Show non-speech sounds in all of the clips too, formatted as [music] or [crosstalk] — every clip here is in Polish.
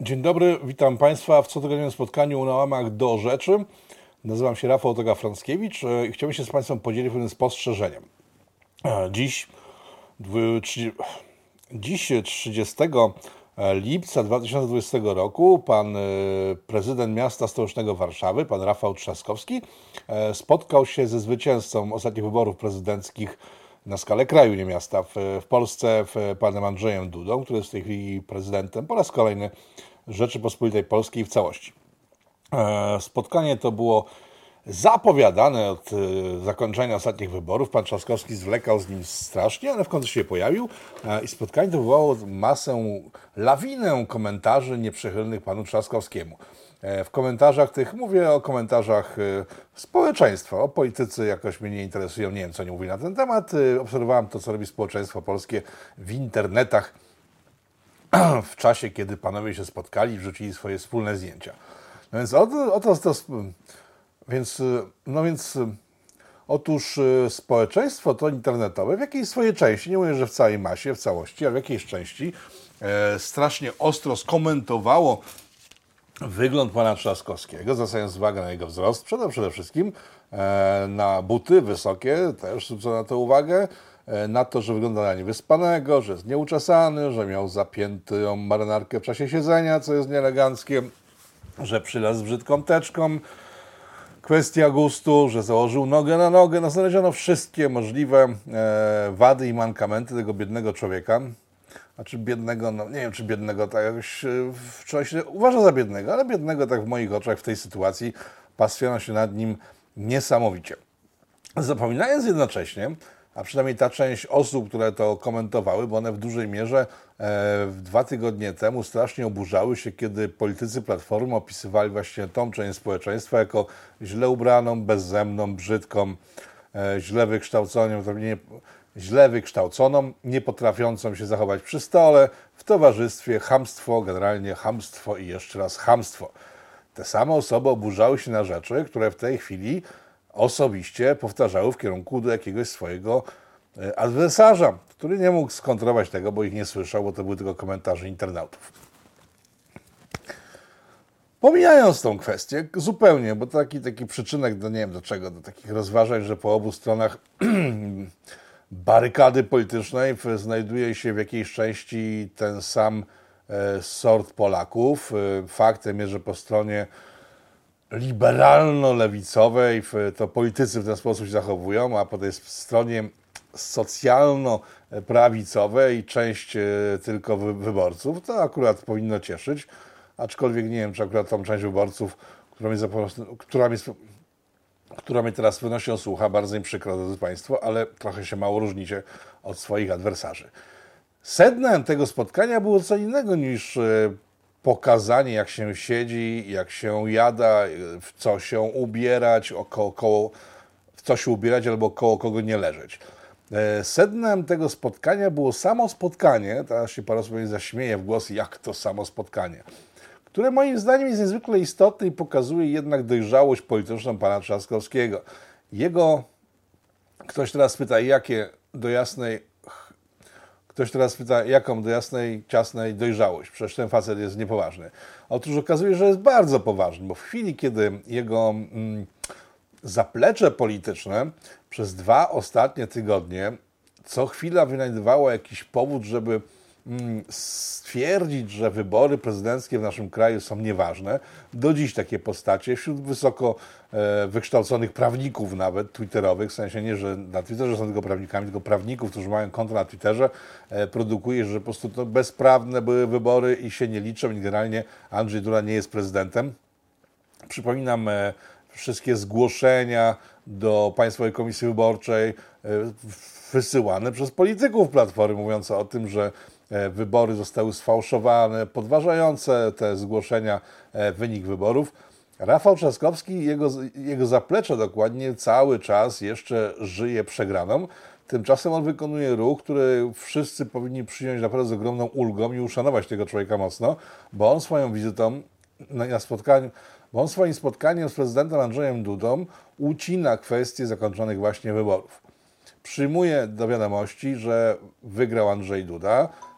Dzień dobry, witam Państwa w cotygodniowym spotkaniu na łamach do rzeczy. Nazywam się Rafał Toga-Franckiewicz e, i chciałbym się z Państwem podzielić pewnym spostrzeżeniem. E, Dziś, dwu- trzy- dziś 30 lipca 2020 roku pan e, prezydent miasta stołecznego Warszawy, pan Rafał Trzaskowski, e, spotkał się ze zwycięzcą ostatnich wyborów prezydenckich na skalę kraju, nie miasta, w, w Polsce, w panem Andrzejem Dudą, który jest w tej chwili prezydentem po raz kolejny Rzeczypospolitej Polskiej w całości. E, Spotkanie to było zapowiadane od e, zakończenia ostatnich wyborów. Pan Trzaskowski zwlekał z nim strasznie, ale w końcu się pojawił e, i spotkanie to wywołało masę, lawinę komentarzy nieprzychylnych panu Trzaskowskiemu. E, W komentarzach tych, mówię o komentarzach e, społeczeństwa, o politycy jakoś mnie nie interesują, nie wiem co nie mówi na ten temat. E, Obserwowałem to, co robi społeczeństwo polskie w internetach [clears throat] w czasie, kiedy panowie się spotkali i wrzucili swoje wspólne zdjęcia. No więc oto, oto to, więc, y, no więc otóż społeczeństwo to internetowe w jakiejś swojej części, nie mówię, że w całej masie, w całości, ale w jakiejś części e, strasznie ostro skomentowało wygląd pana Trzaskowskiego, zwracając uwagę na jego wzrost, przede, przede wszystkim e, na buty wysokie, też zwrócono na to uwagę, e, na to, że wygląda na niewyspanego, że jest nieuczesany, że miał zapiętą marynarkę w czasie siedzenia, co jest nieeleganckie, że przylazł brzydką teczką, kwestia gustu, że założył nogę na nogę, no znaleziono wszystkie możliwe e, wady i mankamenty tego biednego człowieka. Znaczy biednego, no nie wiem czy biednego tak jakoś, w- czy on się uważa za biednego, ale biednego tak w moich oczach w tej sytuacji pastwiono się nad nim niesamowicie. Zapominając jednocześnie, a przynajmniej ta część osób, które to komentowały, bo one w dużej mierze e, dwa tygodnie temu strasznie oburzały się, kiedy politycy Platformy opisywali właśnie tą część społeczeństwa jako źle ubraną, bezzemną, brzydką, e, źle wykształconą, to nie, źle wykształconą, nie potrafiącą się zachować przy stole, w towarzystwie, hamstwo, generalnie hamstwo i jeszcze raz hamstwo. Te same osoby oburzały się na rzeczy, które w tej chwili osobiście powtarzały w kierunku do jakiegoś swojego e, adwersarza, który nie mógł skontrolować tego, bo ich nie słyszał, bo to były tylko komentarze internautów. Pomijając tą kwestię zupełnie, bo taki, taki przyczynek do nie wiem do czego, do takich rozważań, że po obu stronach [clears throat] barykady politycznej znajduje się w jakiejś części ten sam e, sort Polaków. E, Faktem jest, że po stronie liberalno-lewicowej to politycy w ten sposób się zachowują, a po tej stronie socjalno-prawicowej część e, tylko wy- wyborców, to akurat powinno cieszyć, aczkolwiek nie wiem, czy akurat tą część wyborców, która zapo- która która mnie teraz wynosi słucha, bardzo mi przykro, drodzy Państwo, ale trochę się mało różnicie od swoich adwersarzy. Sednem tego spotkania było co innego niż e, pokazanie, jak się siedzi, jak się jada, e, w co się ubierać, około, koło, w co się ubierać albo koło kogo nie leżeć. E, Sednem tego spotkania było samo spotkanie, teraz się osób mnie zaśmieje w głos, jak to samo spotkanie, które moim zdaniem jest niezwykle istotne i pokazuje jednak dojrzałość polityczną pana Trzaskowskiego. Jego, ktoś teraz pyta, jakie do jasnej Ktoś teraz pyta, jaką do jasnej, ciasnej dojrzałość? Przecież ten facet jest niepoważny. Otóż okazuje się, że jest bardzo poważny, bo w chwili, kiedy jego mm, zaplecze polityczne przez dwa ostatnie tygodnie co chwila wynajdowało jakiś powód, żeby stwierdzić, że wybory prezydenckie w naszym kraju są nieważne. Do dziś takie postacie wśród wysoko e, wykształconych prawników nawet twitterowych, w sensie nie, że na Twitterze są tylko prawnikami, tylko prawników, którzy mają konto na Twitterze, e, produkuje, że po prostu to bezprawne były wybory i się nie liczą generalnie Andrzej Duda nie jest prezydentem. Przypominam e, wszystkie zgłoszenia do Państwowej Komisji Wyborczej wysyłane przez polityków Platformy, mówiące o tym, że wybory zostały sfałszowane, podważające te zgłoszenia e, wynik wyborów. Rafał Trzaskowski jego, jego zaplecze dokładnie cały czas jeszcze żyje przegraną. Tymczasem on wykonuje ruch, który wszyscy powinni przyjąć naprawdę z ogromną ulgą i uszanować tego człowieka mocno, bo on swoją wizytą na, spotkaniu, bo on swoim spotkaniem z prezydentem Andrzejem Dudą ucina kwestię zakończonych właśnie wyborów. Przyjmuje do wiadomości, że wygrał Andrzej Duda, E,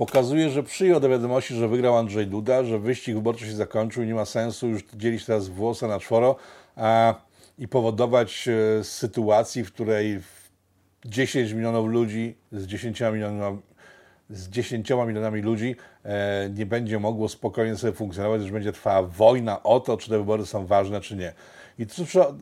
pokazuje, że przyjął do wiadomości, że wygrał Andrzej Duda, że wyścig wyborczy się zakończył, nie ma sensu już dzielić teraz włosa na czworo a, i powodować e, sytuacji, w której 10 milionów ludzi z 10 milionami, z 10 milionami ludzi e, nie będzie mogło spokojnie sobie funkcjonować, że będzie trwała wojna o to, czy te wybory są ważne, czy nie. I tu trzeba,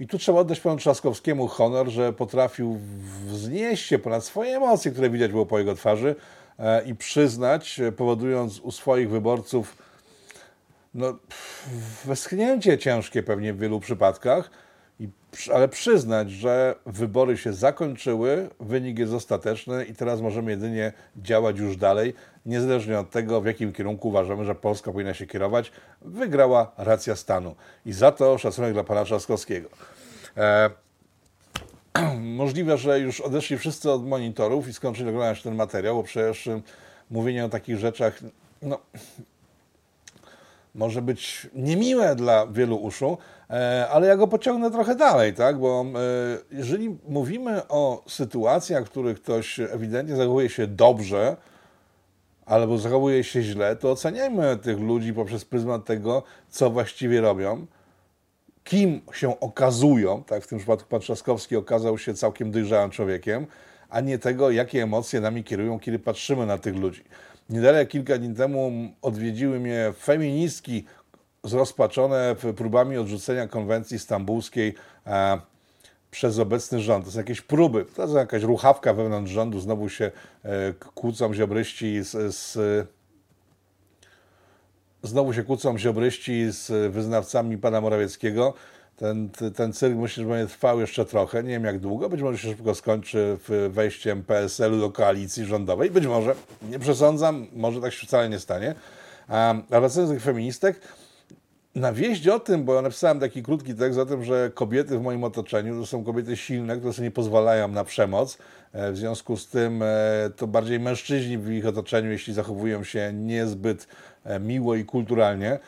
i tu trzeba oddać panu Trzaskowskiemu honor, że potrafił wznieść się ponad swoje emocje, które widać było po jego twarzy e, i przyznać, e, powodując u swoich wyborców no, westchnięcie ciężkie pewnie w wielu przypadkach, ale przyznać, że wybory się zakończyły, wynik jest ostateczny i teraz możemy jedynie działać już dalej, niezależnie od tego, w jakim kierunku uważamy, że Polska powinna się kierować, wygrała racja stanu. I za to szacunek dla pana Trzaskowskiego. E, [clears throat] możliwe, że już odeszli wszyscy od monitorów i skończyli oglądać ten materiał, bo przecież y, mówienie o takich rzeczach, no, może być niemiłe dla wielu uszu, e, ale ja go pociągnę trochę dalej, tak? Bo e, jeżeli mówimy o sytuacjach, w których ktoś ewidentnie zachowuje się dobrze, albo zachowuje się źle, to oceniajmy tych ludzi poprzez pryzmat tego, co właściwie robią, kim się okazują, tak w tym przypadku pan Trzaskowski okazał się całkiem dojrzałym człowiekiem, a nie tego, jakie emocje nami kierują, kiedy patrzymy na tych ludzi. Niedaleko kilka dni temu odwiedziły mnie feministki zrozpaczone próbami odrzucenia konwencji stambulskiej e, przez obecny rząd. To są jakieś próby, to jest jakaś ruchawka wewnątrz rządu, znowu się e, kłócą ziobryści z, z znowu się kłócą ziobryści z wyznawcami pana Morawieckiego. Ten, ten cyrk myślę, że będzie trwał jeszcze trochę, nie wiem jak długo, być może się szybko skończy wejściem PSL-u do koalicji rządowej, być może, nie przesądzam, może tak się wcale nie stanie. A, wracając do tych feministek, na wieść o tym, bo ja napisałem taki krótki tekst o tym, że kobiety w moim otoczeniu to są kobiety silne, które sobie nie pozwalają na przemoc. E, W związku z tym e, to bardziej mężczyźni w ich otoczeniu, jeśli zachowują się niezbyt e, miło i kulturalnie,